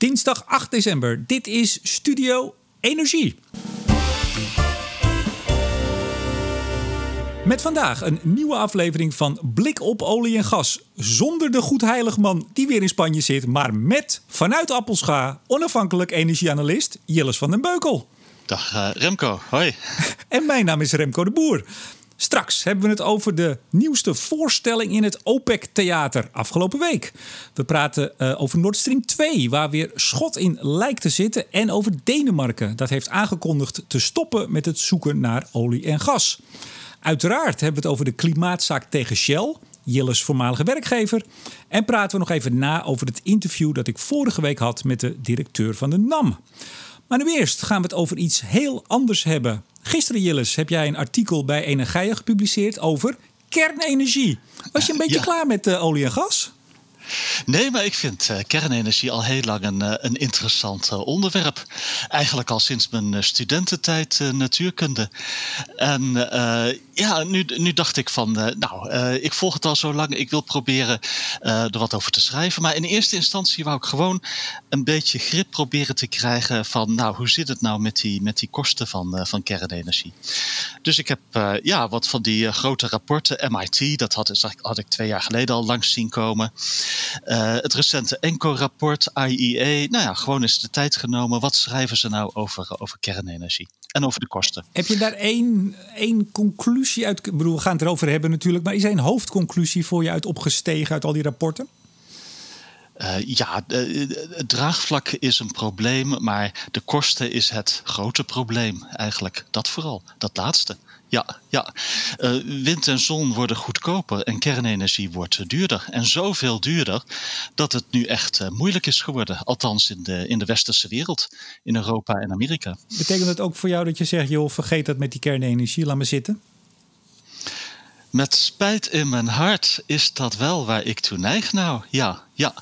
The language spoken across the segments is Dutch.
Dinsdag 8 december. Dit is Studio Energie. Met vandaag een nieuwe aflevering van Blik op olie en gas. Zonder de goedheilige man die weer in Spanje zit, maar met vanuit Appelscha onafhankelijk energieanalist Jilles van den Beukel. Dag uh, Remco, hoi. En mijn naam is Remco de Boer. Straks hebben we het over de nieuwste voorstelling in het OPEC Theater afgelopen week. We praten uh, over Nord Stream 2, waar weer schot in lijkt te zitten. En over Denemarken, dat heeft aangekondigd te stoppen met het zoeken naar olie en gas. Uiteraard hebben we het over de klimaatzaak tegen Shell. Jilles voormalige werkgever. En praten we nog even na over het interview dat ik vorige week had met de directeur van de NAM. Maar nu eerst gaan we het over iets heel anders hebben. Gisteren, Jilles, heb jij een artikel bij Energia gepubliceerd over kernenergie. Was je een beetje klaar met uh, olie en gas? Nee, maar ik vind uh, kernenergie al heel lang een, uh, een interessant uh, onderwerp. Eigenlijk al sinds mijn studententijd natuurkunde. En ja, nu, nu dacht ik van, nou, ik volg het al zo lang. Ik wil proberen er wat over te schrijven. Maar in eerste instantie wou ik gewoon een beetje grip proberen te krijgen van, nou, hoe zit het nou met die, met die kosten van, van kernenergie? Dus ik heb ja, wat van die grote rapporten, MIT, dat had, had ik twee jaar geleden al langs zien komen. Uh, het recente ENCO-rapport, IEA. Nou ja, gewoon eens de tijd genomen. Wat schrijven ze nou over, over kernenergie? En over de kosten. Heb je daar één, één conclusie uit? Ik bedoel, we gaan het erover hebben natuurlijk. Maar is er een hoofdconclusie voor je uit opgestegen uit al die rapporten? Uh, ja, het draagvlak is een probleem, maar de kosten is het grote probleem eigenlijk. Dat vooral, dat laatste. Ja, ja. Uh, wind en zon worden goedkoper en kernenergie wordt duurder. En zoveel duurder dat het nu echt uh, moeilijk is geworden. Althans in de, in de westerse wereld, in Europa en Amerika. Betekent het ook voor jou dat je zegt, joh, vergeet dat met die kernenergie, laat me zitten? Met spijt in mijn hart is dat wel waar ik toe neig nou. Ja, ja.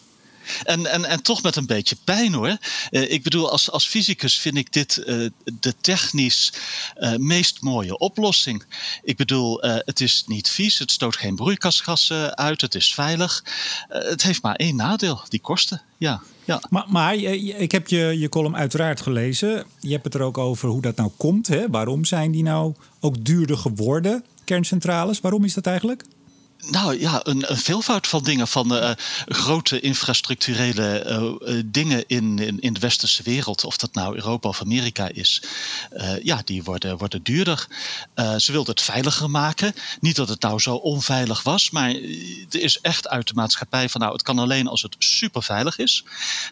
En, en, en toch met een beetje pijn hoor. Uh, ik bedoel, als, als fysicus vind ik dit uh, de technisch uh, meest mooie oplossing. Ik bedoel, het is niet vies, het stoot geen broeikasgassen uit, het is veilig. het heeft maar één nadeel, die kosten. Ja. Ja. Maar, maar ik heb je, je column uiteraard gelezen. Je hebt het er ook over hoe dat nou komt. Hè? Waarom zijn die nou ook duurder geworden, kerncentrales? Waarom is dat eigenlijk? Nou ja, een, een, veelvoud van dingen. Van uh, grote infrastructurele uh, dingen in, in, in, de westerse wereld. Of dat nou Europa of Amerika is. Uh, ja, die worden, worden duurder. ze wilden het veiliger maken. Niet dat het nou zo onveilig was. Maar er is echt uit de maatschappij van nou, het kan alleen als het super veilig is.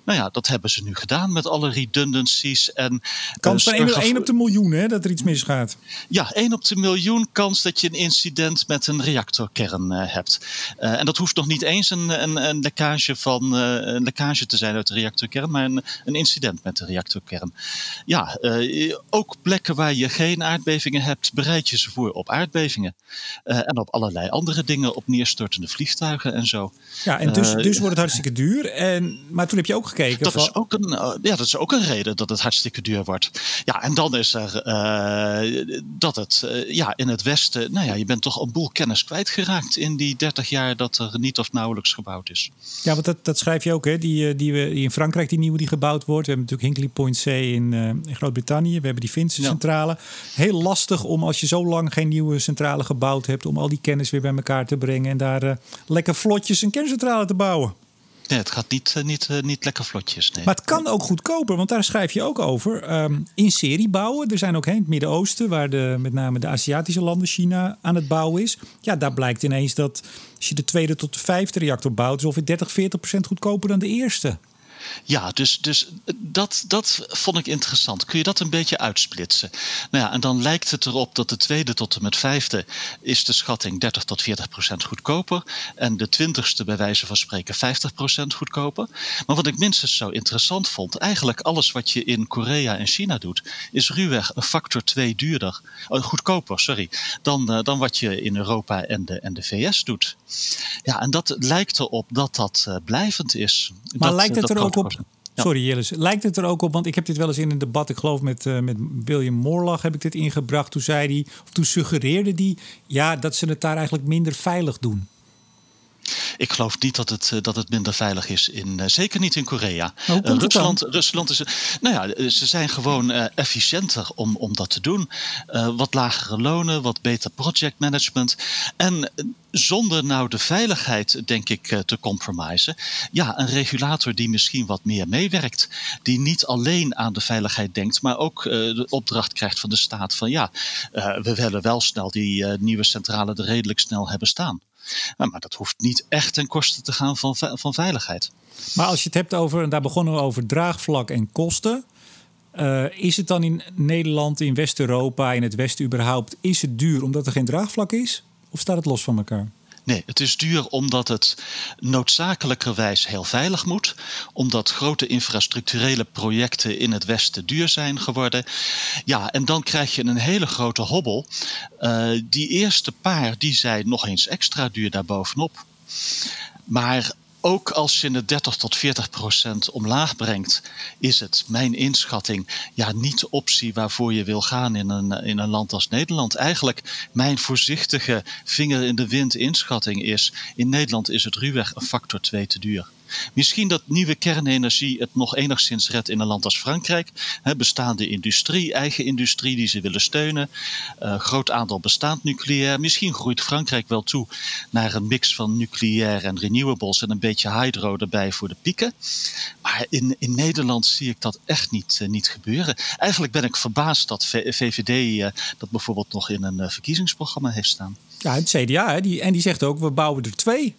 Nou ja, dat hebben ze nu gedaan met alle redundancies. En, kans van 1 op de miljoen hè, dat er iets misgaat. Ja, 1 op de miljoen kans dat je een incident met een reactorkern hebt. Uh, en dat hoeft nog niet eens een, een, een lekkage, van, uh, een lekkage te zijn uit de reactorkern, maar een, een incident met de reactorkern. Ja, ook plekken waar je geen aardbevingen hebt, bereid je ze voor op aardbevingen. en op allerlei andere dingen, op neerstortende vliegtuigen en zo. Ja, en dus, dus wordt het hartstikke duur. En, maar toen heb je ook gekeken. Dat, is ook een, ja, dat is ook een reden dat het hartstikke duur wordt. Ja, en dan is er dat het ja, in het Westen, nou ja, je bent toch een boel kennis kwijtgeraakt in die 30 jaar dat er niet of nauwelijks gebouwd is. Ja, want dat, dat schrijf je ook, hè? Die, eh, die, we, die in Frankrijk, die nieuwe die gebouwd wordt. We hebben natuurlijk Hinkley Point C in, uh, in Groot-Brittannië. We hebben die Finse centrale. Heel lastig om als je zo lang geen nieuwe centrale gebouwd hebt, om al die kennis weer bij elkaar te brengen en daar uh, lekker vlotjes een kerncentrale te bouwen. Nee, het gaat niet, niet, niet lekker vlotjes. Nee. Maar het kan ook goedkoper, want daar schrijf je ook over. Um, in serie bouwen. Er zijn ook hè, in het Midden-Oosten, waar de, met name de Aziatische landen, China, aan het bouwen is. Ja, daar blijkt ineens dat als je de tweede tot de vijfde reactor bouwt, is ongeveer 30, 40 procent goedkoper dan de eerste. Ja, dus, dus dat, dat vond ik interessant. Kun je dat een beetje uitsplitsen? Nou ja, en dan lijkt het erop dat de tweede tot en met vijfde is de schatting 30 tot 40 procent goedkoper. En de twintigste bij wijze van spreken 50 procent goedkoper. Maar wat ik minstens zo interessant vond, eigenlijk alles wat je in Korea en China doet, is ruwweg een factor 2 duurder, oh, goedkoper, sorry, dan, uh, dan wat je in Europa en de, en de VS doet. Ja, en dat lijkt erop dat dat uh, blijvend is. Maar dat, lijkt het er ook op. Sorry Jillis, lijkt het er ook op, want ik heb dit wel eens in een debat, ik geloof met, uh, met William Morlach heb ik dit ingebracht. Toen zei hij, of toen suggereerde hij, ja, dat ze het daar eigenlijk minder veilig doen. Ik geloof niet dat het, dat het minder veilig is. In, zeker niet in Korea. Rusland, Rusland is. Nou ja, ze zijn gewoon efficiënter om, om dat te doen. wat lagere lonen, wat beter projectmanagement. En zonder nou de veiligheid, denk ik, te compromissen. Ja, een regulator die misschien wat meer meewerkt. Die niet alleen aan de veiligheid denkt, maar ook de opdracht krijgt van de staat van ja, we willen wel snel die nieuwe centrale er redelijk snel hebben staan. Maar dat hoeft niet echt ten koste te gaan van, van veiligheid. Maar als je het hebt over, en daar begonnen we over draagvlak en kosten. Is het dan in Nederland, in West-Europa, in het Westen überhaupt, is het duur omdat er geen draagvlak is? Of staat het los van elkaar? Nee, het is duur omdat het noodzakelijkerwijs heel veilig moet. Omdat grote infrastructurele projecten in het Westen duur zijn geworden. Ja, en dan krijg je een hele grote hobbel. Uh, die eerste paar die zijn nog eens extra duur daarbovenop. Maar ook als je het 30 tot 40 procent omlaag brengt, is het, mijn inschatting, ja, niet de optie waarvoor je wil gaan in een, in een land als Nederland. Eigenlijk, mijn voorzichtige vinger in de wind inschatting is: in Nederland is het ruwweg een factor 2 te duur. Misschien dat nieuwe kernenergie het nog enigszins redt in een land als Frankrijk. bestaande industrie, eigen industrie die ze willen steunen. Uh, groot aantal bestaand nucleair. Misschien groeit Frankrijk wel toe naar een mix van nucleair en renewables en een beetje hydro erbij voor de pieken. Maar in, in Nederland zie ik dat echt niet, uh, niet gebeuren. Eigenlijk ben ik verbaasd dat VVD eh, dat bijvoorbeeld nog in een verkiezingsprogramma heeft staan. Ja, het CDA, die, en die zegt ook: we bouwen er twee.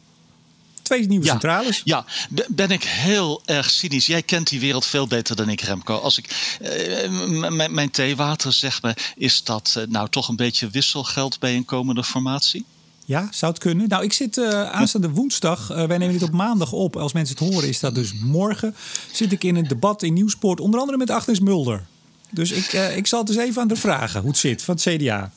Twee nieuwe centrales. Ja, ben ik heel erg cynisch. Jij kent die wereld veel beter dan ik, Remco. Als ik uh, mijn theewater zeg me, is dat uh, nou toch een beetje wisselgeld bij een komende formatie? Ja, zou het kunnen. Nou, ik zit uh, aanstaande woensdag. wij nemen dit op maandag op. Als mensen het horen, is dat dus morgen. Zit ik in een debat in Nieuwsport, onder andere met Agnes Mulder. Dus ik, ik zal het eens even aan de vragen hoe het zit van het CDA.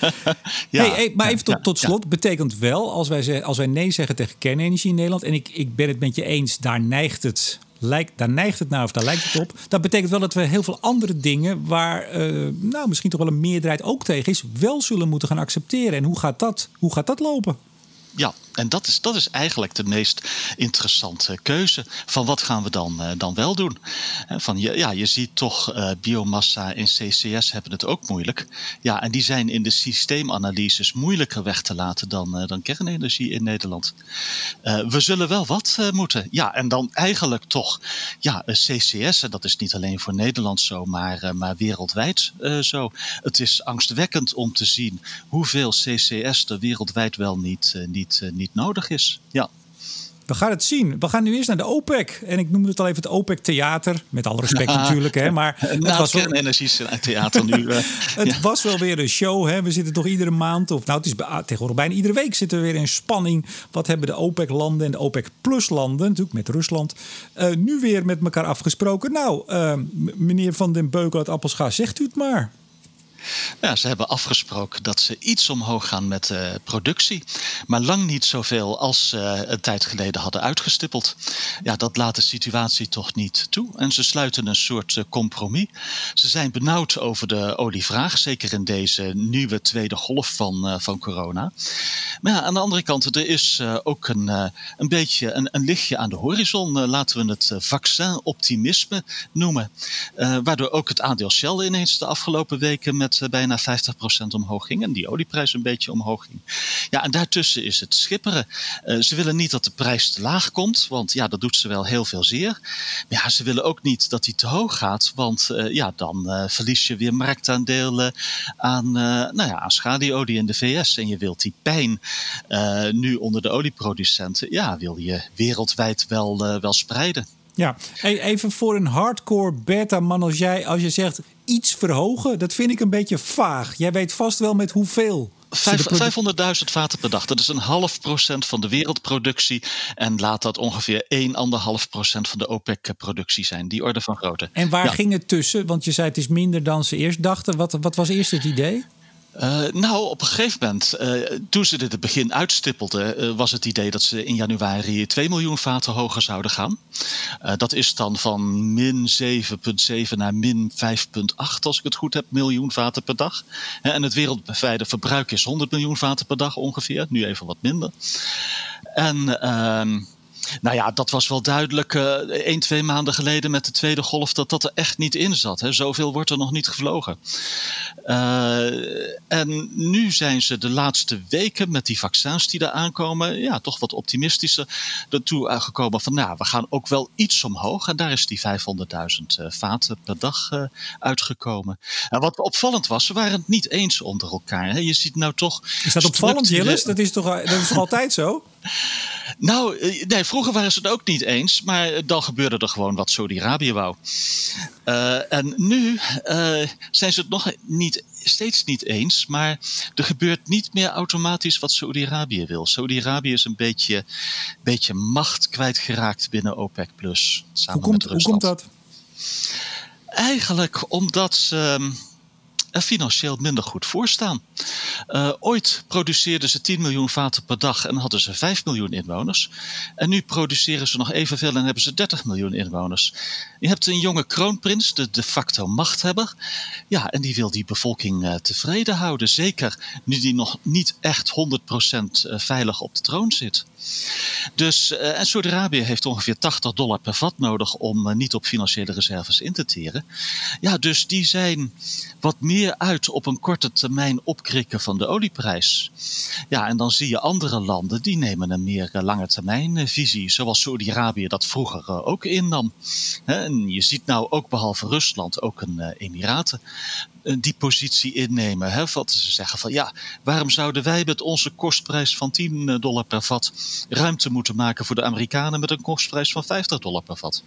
ja, hey, maar even tot, tot slot. Betekent wel, als wij, als wij nee zeggen tegen kernenergie in Nederland... en ik, ik ben het met je eens, daar neigt het lijkt, daar neigt het naar of daar lijkt het op. Dat betekent wel dat we heel veel andere dingen waar uh, nou, misschien toch wel een meerderheid ook tegen is, wel zullen moeten gaan accepteren. En hoe gaat dat, hoe gaat dat lopen? Ja, en dat is, dat is eigenlijk de meest interessante keuze. Van wat gaan we dan, uh, dan wel doen? Van, ja, je ziet toch, uh, biomassa en CCS hebben het ook moeilijk. Ja, en die zijn in de systeemanalyses moeilijker weg te laten dan, uh, dan kernenergie in Nederland. we zullen wel wat moeten. Ja, en dan eigenlijk toch, ja, CCS, en dat is niet alleen voor Nederland zo, maar, maar wereldwijd zo. Het is angstwekkend om te zien hoeveel CCS er wereldwijd wel niet, niet, niet nodig is. Ja. We gaan het zien. We gaan nu eerst naar de OPEC. En ik noemde het al even het OPEC-theater. Met alle respect natuurlijk. Hè, maar het was wel... theater nu. Uh, het was wel weer een show. Hè. We zitten toch iedere maand... of nou, het is tegenwoordig bijna iedere week zitten we weer in spanning. Wat hebben de OPEC-landen en de OPEC-plus-landen... natuurlijk met Rusland... Uh, nu weer met elkaar afgesproken. Nou, uh, meneer Van den Beukel uit Appelscha, zegt u het maar. Ja, ze hebben afgesproken dat ze iets omhoog gaan met de productie. Maar lang niet zoveel als ze een tijd geleden hadden uitgestippeld. Ja, dat laat de situatie toch niet toe. En ze sluiten een soort eh, compromis. Ze zijn benauwd over de olievraag. Zeker in deze nieuwe tweede golf van, van corona. Maar ja, aan de andere kant, er is ook een, een beetje een, een, lichtje aan de horizon. laten we het vaccin-optimisme noemen. waardoor ook het aandeel Shell ineens de afgelopen weken met met bijna 50% omhoog ging. En die olieprijs een beetje omhoog ging. Ja, en daartussen is het schipperen. Uh, ze willen niet dat de prijs te laag komt, want ja, dat doet ze wel heel veel zeer. Maar ja, ze willen ook niet dat die te hoog gaat, want uh, ja, dan verlies je weer marktaandelen aan, nou ja, aan schaduwolie in de VS. En je wilt die pijn nu onder de olieproducenten, ja, wil je wereldwijd wel, wel spreiden. Ja, even voor een hardcore beta-man als jij, als je zegt iets verhogen, dat vind ik een beetje vaag. Jij weet vast wel met hoeveel. 500.000 vaten per dag. Dat is een half procent van de wereldproductie. En laat dat ongeveer 1,5 procent van de OPEC-productie zijn. Die orde van grootte. En waar ging het tussen? Want je zei het is minder dan ze eerst dachten. Wat, wat was eerst het idee? Uh, nou, op een gegeven moment, uh, toen ze dit het begin uitstippelden, uh, was het idee dat ze in januari 2 miljoen vaten hoger zouden gaan. dat is dan van min 7,7 naar min 5,8, als ik het goed heb, miljoen vaten per dag. en het wereldwijde verbruik is 100 miljoen vaten per dag ongeveer, nu even wat minder. En ehm, nou ja, dat was wel duidelijk uh, één, twee maanden geleden met de tweede golf dat dat er echt niet in zat. Hè. Zoveel wordt er nog niet gevlogen. Uh, en nu zijn ze de laatste weken met die vaccins die er aankomen, ja, toch wat optimistischer ertoe gekomen van, nou, we gaan ook wel iets omhoog. En daar is die 500.000 uh, vaten per dag uitgekomen. En wat opvallend was, ze waren het niet eens onder elkaar. Hè. Je ziet nou toch. Is dat opvallend, Jillis? Dat is toch, dat is toch altijd zo? Nou, nee, vroeger waren ze het ook niet eens, maar dan gebeurde er gewoon wat Saudi-Arabië wou. Uh, en nu uh, zijn ze het nog niet, steeds niet eens, maar er gebeurt niet meer automatisch wat Saudi-Arabië wil. Saudi-Arabië is een beetje, beetje macht kwijtgeraakt binnen OPEC. Plus, samen hoe, komt, met hoe komt dat? Eigenlijk omdat ze er financieel minder goed voor staan. Uh, ooit produceerden ze 10 miljoen vaten per dag en hadden ze 5 miljoen inwoners. En nu produceren ze nog evenveel en hebben ze 30 miljoen inwoners. Je hebt een jonge kroonprins, de de facto machthebber. Ja, en die wil die bevolking uh, tevreden houden. Zeker nu die nog niet echt 100% veilig op de troon zit. Dus, uh, en Saudi-Arabië heeft ongeveer 80 dollar per vat nodig om uh, niet op financiële reserves in te teren. Ja, dus die zijn wat meer uit op een korte termijn opkrikken van de olieprijs. Ja, en dan zie je andere landen die nemen een meer uh, lange termijn visie, zoals Saudi-Arabië dat vroeger ook innam. En je ziet nou ook behalve Rusland ook een Emiraten die positie innemen. Hè? Wat ze zeggen van ja, waarom zouden wij met onze kostprijs van 10 dollar per vat ruimte moeten maken voor de Amerikanen met een kostprijs van 50 dollar per vat?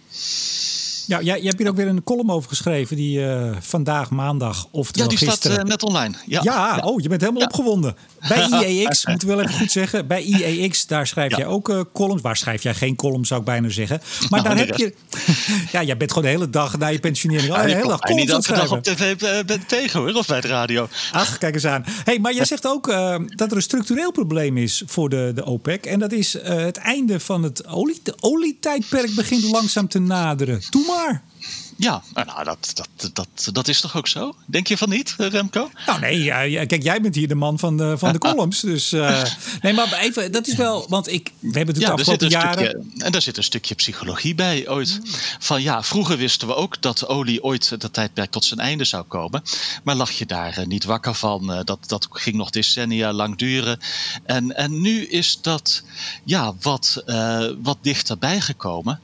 Ja, jij, je hebt hier ook weer een column over geschreven die uh, vandaag, maandag of Ja, die gisteren... staat uh, net online. Ja, ja, oh, je bent helemaal ja. opgewonden. Bij IEX, moeten we wel even goed zeggen. Bij IEX, daar schrijf ja. jij ook uh, columns. Waar schrijf jij geen columns, zou ik bijna zeggen. Maar nou, daar heb je... ja, jij bent gewoon de hele dag na je pensionering... al de hele dag columns niet elke dag op tv bent tegen, hoor. Of bij de radio. Ach, kijk eens aan. hey, maar jij zegt ook dat er een structureel probleem is voor de, de OPEC. En dat is het einde van het olie... De olietijdperk begint langzaam te naderen. Doe maar. Ja, nou, dat, dat, dat, dat is toch ook zo? Denk je van niet, Remco? Nou nee, kijk, jij bent hier de man van de, van de columns. Dus uh, nee, maar even, dat is wel, want ik, we hebben het ja, afgelopen jaren... Stukje, en daar zit een stukje psychologie bij ooit. Van ja, vroeger wisten we ook dat olie ooit dat tijdperk tot zijn einde zou komen. Maar lag je daar uh, niet wakker van? Dat, dat ging nog decennia lang duren. En, en nu is dat ja, wat, wat dichterbij gekomen.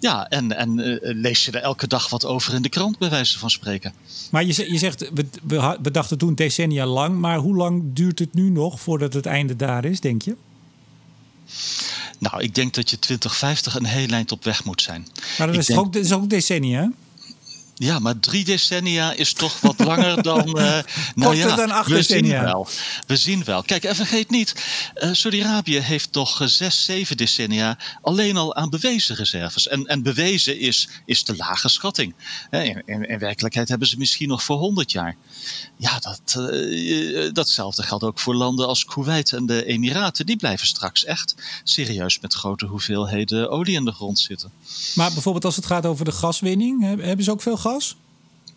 Ja, en, en lees je er elke dag wat over in de krant, bij wijze van spreken. Maar je, je zegt, we, we dachten toen decennia lang, maar hoe lang duurt het nu nog voordat het einde daar is, denk je? Nou, ik denk dat je 2050 een heel eind op weg moet zijn. Maar dat is, denk... ook, dat is ook decennia, ja, maar drie decennia is toch wat langer dan. Uh, nou ja, dan acht we decennia. Zien wel. We zien wel. Kijk, en vergeet niet, uh, Saudi-Arabië heeft toch uh, zes, zeven decennia alleen al aan bewezen reserves. En, en bewezen is, is de lage schatting. In, in, in, werkelijkheid hebben ze misschien nog voor 100 jaar. Ja, dat, datzelfde geldt ook voor landen als Kuwait en de Emiraten. Die blijven straks echt serieus met grote hoeveelheden olie in de grond zitten. Maar bijvoorbeeld als het gaat over de gaswinning, hebben ze ook veel gas? Gas?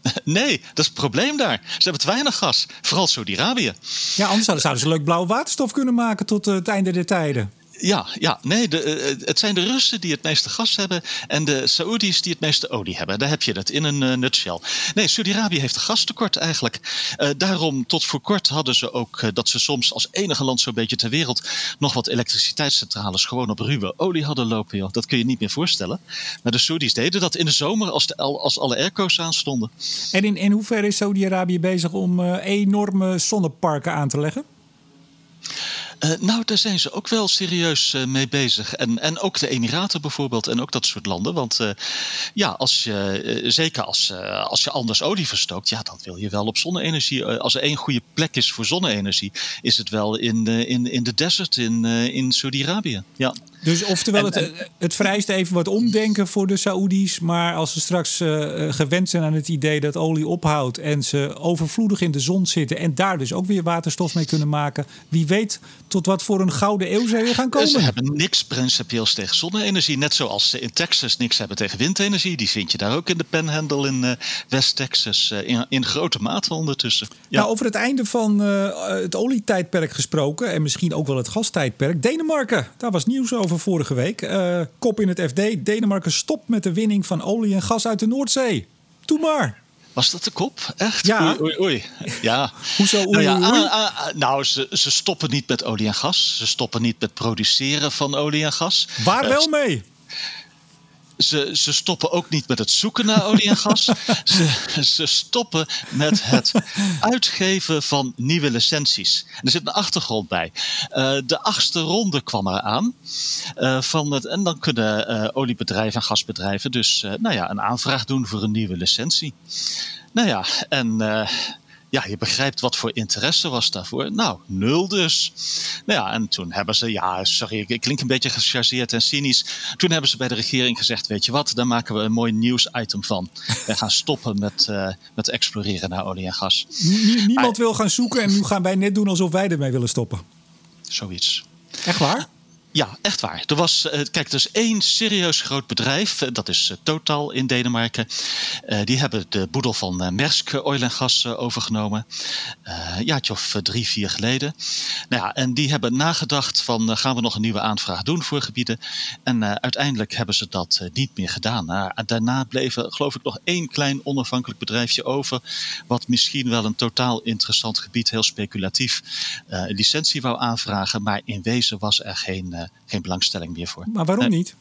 Nee, dat is het probleem daar. Ze hebben te weinig gas. Vooral Saudi-Arabië. Ja, anders zouden ze leuk blauwe waterstof kunnen maken tot het einde der tijden. Ja, ja nee, de, het zijn de Russen die het meeste gas hebben en de Saoedi's die het meeste olie hebben. Daar heb je het in een uh, nutshell. Nee, Saudi-Arabië heeft gastekort eigenlijk. Daarom, tot voor kort hadden ze ook dat ze soms als enige land zo'n beetje ter wereld nog wat elektriciteitscentrales gewoon op ruwe olie hadden lopen. Joh. Dat kun je niet meer voorstellen. Maar de Saoedi's deden dat in de zomer als, als alle airco's aanstonden. En in, in hoeverre is Saudi-Arabië bezig om enorme zonneparken aan te leggen? Uh, nou, daar zijn ze ook wel serieus uh, mee bezig. En, en ook de Emiraten bijvoorbeeld en ook dat soort landen. Want uh, ja, als je, zeker als, als je anders olie verstookt, ja, dan wil je wel op zonne-energie. als er één goede plek is voor zonne-energie, is het wel in, in, in de desert in, in Saudi-Arabië. Ja. Dus oftewel, het, het vereist even wat omdenken voor de Saoedi's. Maar als ze straks uh, gewend zijn aan het idee dat olie ophoudt en ze overvloedig in de zon zitten en daar dus ook weer waterstof mee kunnen maken, wie weet tot wat voor een gouden eeuw ze gaan komen. Ze hebben niks principieels tegen zonne-energie, net zoals ze in Texas niks hebben tegen windenergie. Die vind je daar ook in de Panhandle in uh, West-Texas in, in, grote mate ondertussen. Ja. Nou, over het einde van het olietijdperk gesproken en misschien ook wel het gastijdperk. Denemarken, daar was nieuws over vorige week. Uh, kop in het FD. Denemarken stopt met de winning van olie en gas uit de Noordzee. Doe maar. Was dat de kop? Echt? Ja. Oei, oei, Ja. Hoezo oei, nou, ja, oei, ah, ah, ah, nou ze, ze stoppen niet met olie en gas. Ze stoppen niet met produceren van olie en gas. Waar wel mee? Ze, ze stoppen ook niet met het zoeken naar olie en gas. ze, ze stoppen met het uitgeven van nieuwe licenties. er zit een achtergrond bij. Uh, de achtste ronde kwam eraan. Uh, van het, en dan kunnen uh, oliebedrijven en gasbedrijven dus nou ja, een aanvraag doen voor een nieuwe licentie. Nou ja, en ja, je begrijpt wat voor interesse was daarvoor. Nou, nul dus. Nou ja, en toen hebben ze, ja, sorry, ik klink een beetje gechargeerd en cynisch. Toen hebben ze bij de regering gezegd, weet je wat, daar maken we een mooi nieuwsitem van. We gaan stoppen met, uh, met exploreren naar olie en gas. niemand wil gaan zoeken en nu gaan wij net doen alsof wij ermee willen stoppen. Zoiets. Echt waar? Ja, echt waar. Er was, uh, kijk, er is één serieus groot bedrijf, uh, dat is uh, Total in Denemarken. die hebben de boedel van Maersk Oil en Gas overgenomen. jaartje of drie, vier geleden. Nou ja, en die hebben nagedacht van, gaan we nog een nieuwe aanvraag doen voor gebieden? En uiteindelijk hebben ze dat niet meer gedaan. Nou, daarna bleef er, geloof ik, nog één klein onafhankelijk bedrijfje over, wat misschien wel een totaal interessant gebied, heel speculatief, een licentie wou aanvragen. Maar in wezen was er geen eh, geen belangstelling meer voor. Maar waarom niet?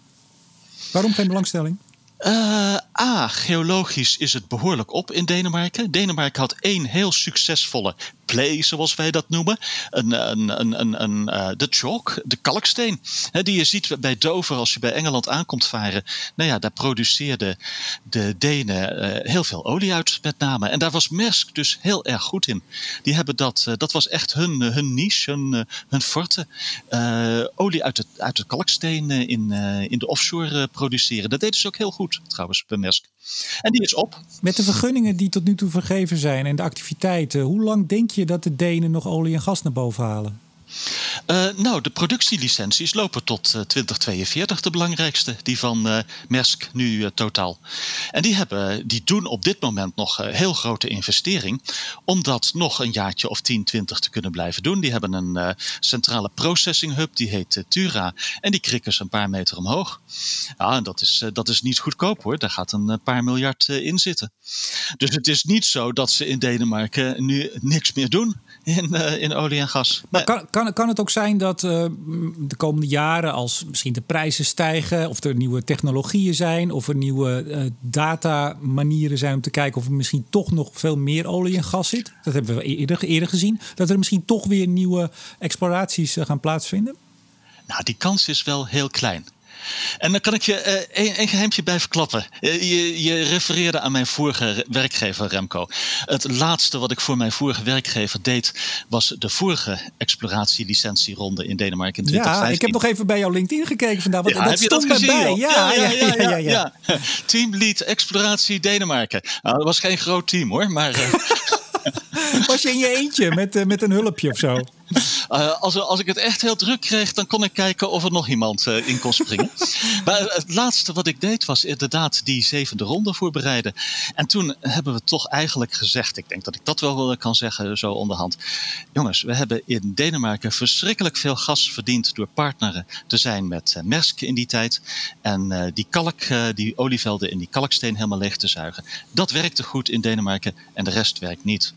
Waarom geen belangstelling? Uh, A, geologisch is het behoorlijk op in Denemarken. Denemarken had één heel succesvolle play, zoals wij dat noemen. Een, een, een, een, een uh, de chalk, de kalksteen. die je ziet bij Dover als je bij Engeland aankomt varen. Nou ja, daar produceerden de Denen uh, heel veel olie uit, met name. En daar was Maersk dus heel erg goed in. Die hebben dat, uh, dat was echt hun, hun niche, hun, hun forte. olie uit het, uit het kalksteen in, in de offshore produceren. Dat deden ze ook heel goed, trouwens, bij Maersk. En die is op. Met de vergunningen die tot nu toe vergeven zijn en de activiteiten, hoe lang denk je dat de Denen nog olie en gas naar boven halen? Uh, nou, de productielicenties lopen tot uh, 2042, de belangrijkste, die van uh, Maersk nu totaal. En die, hebben, die doen op dit moment nog heel grote investering om dat nog een jaartje of 10, 20 te kunnen blijven doen. Die hebben een centrale processing hub, die heet Tura, en die krikken ze een paar meter omhoog. Ja, dat is, dat is niet goedkoop hoor, daar gaat een paar miljard in zitten. Dus het is niet zo dat ze in Denemarken nu niks meer doen in, in olie en gas. Maar kan, kan, kan het ook zijn dat uh, de komende jaren, als misschien de prijzen stijgen, of er nieuwe technologieën zijn, of er nieuwe uh, datamanieren zijn om te kijken of er misschien toch nog veel meer olie en gas zit? Dat hebben we eerder, eerder gezien. Dat er misschien toch weer nieuwe exploraties gaan plaatsvinden? Nou, die kans is wel heel klein. En dan kan ik je uh, een, een geheimtje bij verklappen. Uh, je, je, refereerde aan mijn vorige werkgever Remco. Het laatste wat ik voor mijn vorige werkgever deed... was de vorige exploratielicentieronde in Denemarken in 2015. Ja, ik heb nog even bij jouw LinkedIn gekeken vandaag. Want ja, dat stond dat gezien, bij. Ja ja ja, ja, ja, ja, Team Lead Exploratie Denemarken. Nou, dat was geen groot team hoor, maar... Uh, was je in je eentje met, met een hulpje of zo? Uh, als, als ik het echt heel druk kreeg, dan kon ik kijken of er nog iemand uh, in kon springen. maar het laatste wat ik deed was inderdaad die zevende ronde voorbereiden. En toen hebben we toch eigenlijk gezegd, ik denk dat ik dat wel kan zeggen zo onderhand. Jongens, we hebben in Denemarken verschrikkelijk veel gas verdiend door partneren te zijn met uh, Maersk in die tijd. En die kalk, die olievelden in die kalksteen helemaal leeg te zuigen. Dat werkte goed in Denemarken en de rest werkt niet.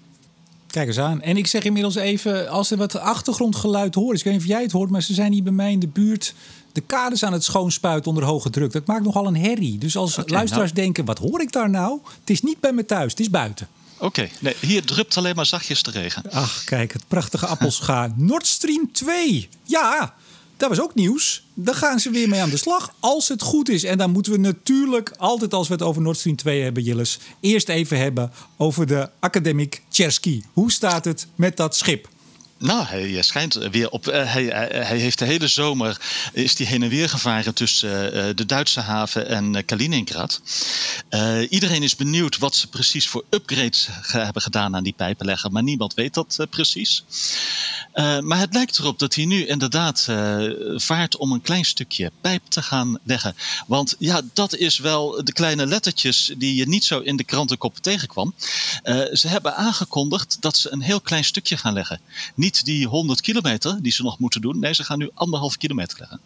Kijk eens aan. En ik zeg inmiddels even, als er wat achtergrondgeluid hoort, ik weet niet of jij het hoort, maar ze zijn hier bij mij in de buurt de kades aan het schoonspuiten onder hoge druk. Dat maakt nogal een herrie. Dus als okay, luisteraars nou. denken, wat hoor ik daar nou? Het is niet bij me thuis, het is buiten. Oké, nee, hier drupt alleen maar zachtjes de regen. Ach, kijk, het prachtige appelscha. Nord Stream 2. Ja, dat was ook nieuws. Daar gaan ze weer mee aan de slag, als het goed is. En dan moeten we natuurlijk altijd als we het over Nord Stream 2 hebben, Jilles... eerst even hebben over de Academic Chersky. Hoe staat het met dat schip? Nou, hij schijnt weer op. hij, hij, heeft de hele zomer is die heen en weer gevaren tussen de Duitse haven en Kaliningrad. iedereen is benieuwd wat ze precies voor upgrades hebben gedaan aan die pijpenlegger, maar niemand weet dat precies. maar het lijkt erop dat hij nu inderdaad vaart om een klein stukje pijp te gaan leggen. Want ja, dat is wel de kleine lettertjes die je niet zo in de krantenkop tegenkwam. ze hebben aangekondigd dat ze een heel klein stukje gaan leggen. Niet die 100 kilometer die ze nog moeten doen. Nee, ze gaan nu anderhalf kilometer leggen.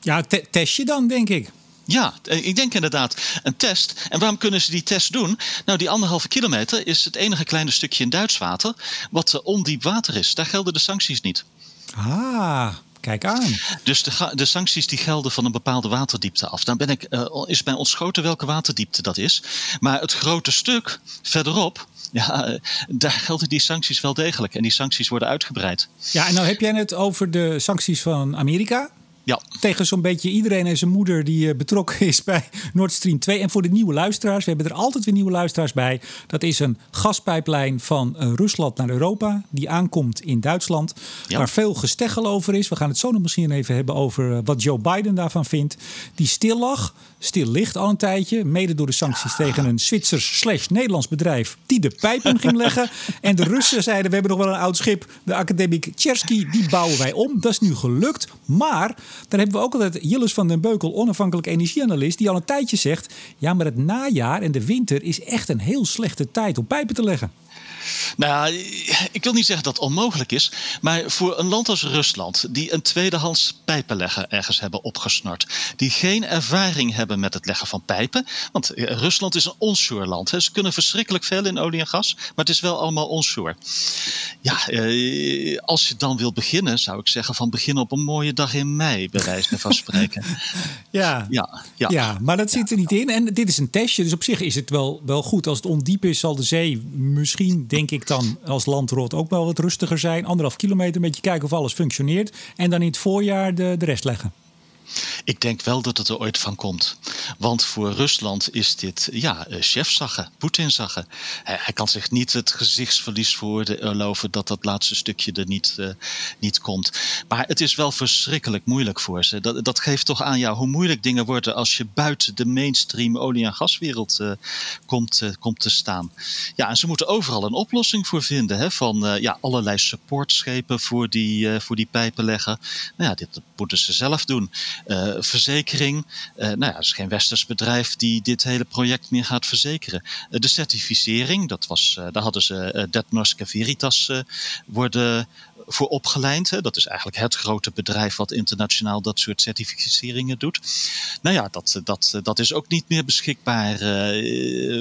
Ja, testje dan, denk ik. Ja, eh, ik denk inderdaad een test. En waarom kunnen ze die test doen? Nou, die anderhalve kilometer is het enige kleine stukje in Duits water wat eh, ondiep water is. Daar gelden de sancties niet. Ah, Kijk aan. Dus de, de, sancties die gelden van een bepaalde waterdiepte af. Dan ben ik, uh, is mij ontschoten welke waterdiepte dat is. Maar het grote stuk verderop, ja, eh, daar gelden die sancties wel degelijk. En die sancties worden uitgebreid. Ja, en nou heb jij het over de sancties van Amerika. Ja. Tegen zo'n beetje iedereen en zijn moeder die eh, betrokken is bij Nord Stream 2. En voor de nieuwe luisteraars, we hebben er altijd weer nieuwe luisteraars bij. Dat is een gaspijplijn van eh, Rusland naar Europa. Die aankomt in Duitsland. Waar veel gesteggel over is. We gaan het zo nog misschien even hebben over eh, wat Joe Biden daarvan vindt. Die stil lag, stil ligt al een tijdje. Mede door de sancties tegen een Zwitsers slash Nederlands bedrijf. Die de pijpen ging leggen. En de Russen zeiden, we hebben nog wel een oud schip. De Academic Tchersky, die bouwen wij om. Dat is nu gelukt. Maar dan hebben we ook altijd Jillis van den Beukel, onafhankelijk energieanalist, die al een tijdje zegt: ja, maar het najaar en de winter is echt een heel slechte tijd om pijpen te leggen. Nou, ik wil niet zeggen dat het onmogelijk is. Maar voor een land als Rusland, die een tweedehands pijpenlegger ergens hebben opgesnort. Die geen ervaring hebben met het leggen van pijpen. Want eh, Rusland is een onshore land. Hè. Ze kunnen verschrikkelijk veel in olie en gas. Maar het is wel allemaal onshore. Ja, eh, als je dan wilt beginnen, zou ik zeggen van begin op een mooie dag in mei, bij wijze van spreken. ja, ja, ja. ja, maar dat zit er niet in. En dit is een testje. Dus op zich is het wel, wel goed. Als het ondiep is, zal de zee misschien denk ik dan als landrot ook wel wat rustiger zijn. Anderhalf kilometer, een beetje kijken of alles functioneert. En dan in het voorjaar de, de rest leggen. Ik denk wel dat het er ooit van komt. Want voor Rusland is dit, ja, eh, chefzaggen, Poetin-zaggen. Hij, hij, kan zich niet het gezichtsverlies veroorloven dat dat laatste stukje er niet, uh, niet komt. Maar het is wel verschrikkelijk moeilijk voor ze. Dat, dat geeft toch aan jou hoe moeilijk dingen worden als je buiten de mainstream olie- en gaswereld uh, komt, komt te staan. Ja, en ze moeten overal een oplossing voor vinden. Hè, van ja, allerlei supportschepen voor die, voor die pijpen leggen. Nou ja, dit moeten ze zelf doen. Uh, verzekering. Uh, nou ja, het is geen westers bedrijf die dit hele project meer gaat verzekeren. Uh, de certificering, dat was, daar hadden ze Detnorske Veritas worden voor opgeleid. Hè. Dat is eigenlijk het grote bedrijf wat internationaal dat soort certificeringen doet. Nou ja, dat, dat, dat is ook niet meer beschikbaar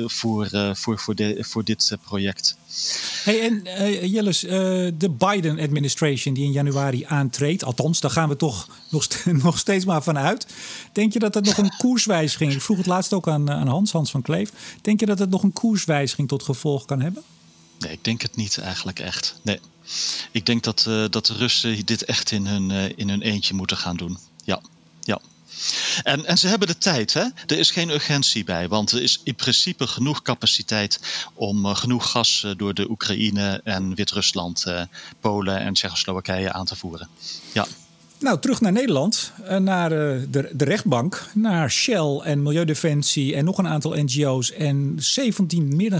voor, voor, voor, de, voor dit project. Hey, en Jelles, de Biden-administration die in januari aantreedt, althans, daar gaan we toch nog, nog steeds maar van uit. Denk je dat het nog een koerswijziging, ik vroeg het laatst ook aan, aan Hans, Hans van Kleef, denk je dat het nog een koerswijziging tot gevolg kan hebben? Nee, ik denk het niet eigenlijk echt. Nee. Ik denk dat, uh, dat de Russen dit echt in hun, in hun eentje moeten gaan doen. Ja, ja. En, en ze hebben de tijd, hè? er is geen urgentie bij, want er is in principe genoeg capaciteit om uh, genoeg gas door de Oekraïne en Wit-Rusland, Polen en Tsjechoslowakije aan te voeren. Ja. Nou, terug naar Nederland, naar de, de, rechtbank, naar Shell en Milieudefensie en nog een aantal NGO's en 17, meer dan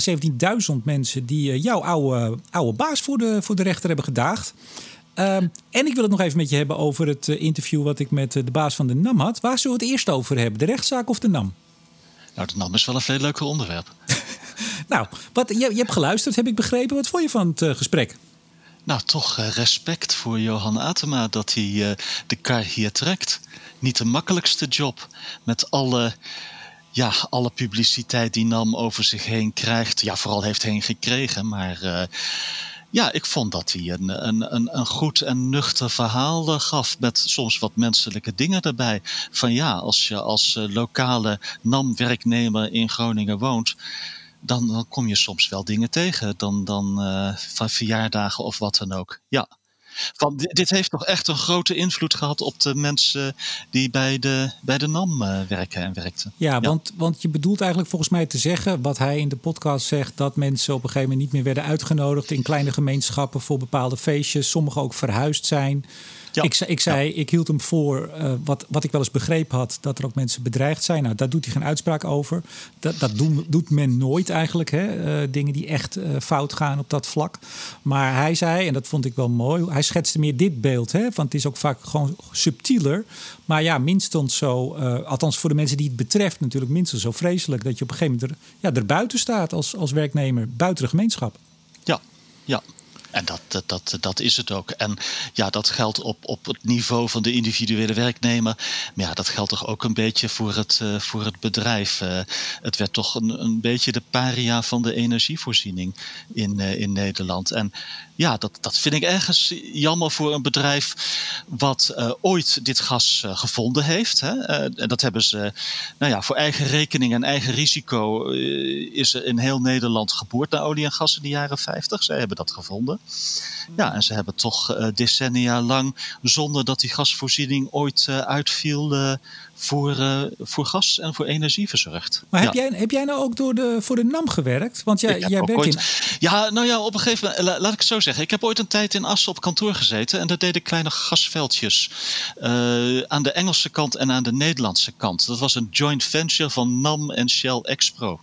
17.000 mensen die jouw oude, oude baas voor de, voor de rechter hebben gedaagd. Um, en ik wil het nog even met je hebben over het interview wat ik met de baas van de NAM had. Waar zullen we het eerst over hebben? De rechtszaak of de NAM? Nou, de NAM is wel een veel leuker onderwerp. nou, wat, je, je, hebt geluisterd, heb ik begrepen. Wat vond je van het uh, gesprek? Nou, toch respect voor Johan Atema dat hij de kar hier trekt. Niet de makkelijkste job. Met alle ja, alle publiciteit die NAM over zich heen krijgt. Ja, vooral heeft heen gekregen. Maar uh, ja, ik vond dat hij een, een, een, een goed en nuchter verhaal eh, gaf. Met soms wat menselijke dingen erbij. Van ja, als je als eh, lokale NAM-werknemer in Groningen woont. Dan, dan kom je soms wel dingen tegen. Dan, dan uh, van verjaardagen of wat dan ook. Ja. Van, dit heeft toch echt een grote invloed gehad op de mensen die bij de, bij de NAM uh, werken en werkten. Ja, Want, want je bedoelt eigenlijk volgens mij te zeggen, wat hij in de podcast zegt, dat mensen op een gegeven moment niet meer werden uitgenodigd in kleine gemeenschappen voor bepaalde feestjes. Sommigen ook verhuisd zijn. Ja. Ik, ik zei, ik hield hem voor, uh, wat, wat ik wel eens begrepen had, dat er ook mensen bedreigd zijn. Nou, daar doet hij geen uitspraak over. Dat, dat doen, doet men nooit eigenlijk. Hè? Uh, dingen die echt uh, fout gaan op dat vlak. Maar hij zei, en dat vond ik wel mooi, hij schetste meer dit beeld. Hè? Want het is ook vaak gewoon subtieler. Maar ja, minstens zo, althans voor de mensen die het betreft, natuurlijk minstens zo vreselijk. Dat je op een gegeven moment er, ja, er buiten staat als, als werknemer, buiten de gemeenschap. Ja, ja. En dat, dat, dat, is het ook. En ja, dat geldt op, op het niveau van de individuele werknemer. Maar ja, dat geldt toch ook een beetje voor het, uh, voor het bedrijf. Uh, het werd toch een, een beetje de paria van de energievoorziening in, uh, in Nederland. En ja, dat, dat vind ik ergens jammer voor een bedrijf wat uh, ooit dit gas uh, gevonden heeft. Hè. Uh, dat hebben ze nou ja, voor eigen rekening en eigen risico is er in heel Nederland geboord naar olie en gas in de jaren 50. Zij hebben dat gevonden. Ja, en ze hebben toch decennia lang, zonder dat die gasvoorziening ooit uitviel, voor, uh, voor gas en voor energie verzorgd. Maar heb, jij, heb jij nou ook door de, voor de NAM gewerkt? Want jij, jij werkt ooit, in... Ja, nou ja, op een gegeven moment, laat ik het zo zeggen. Ik heb ooit een tijd in Assen op kantoor gezeten en daar deden kleine gasveldjes aan de Engelse kant en aan de Nederlandse kant. Dat was een joint venture van NAM en Shell Expro.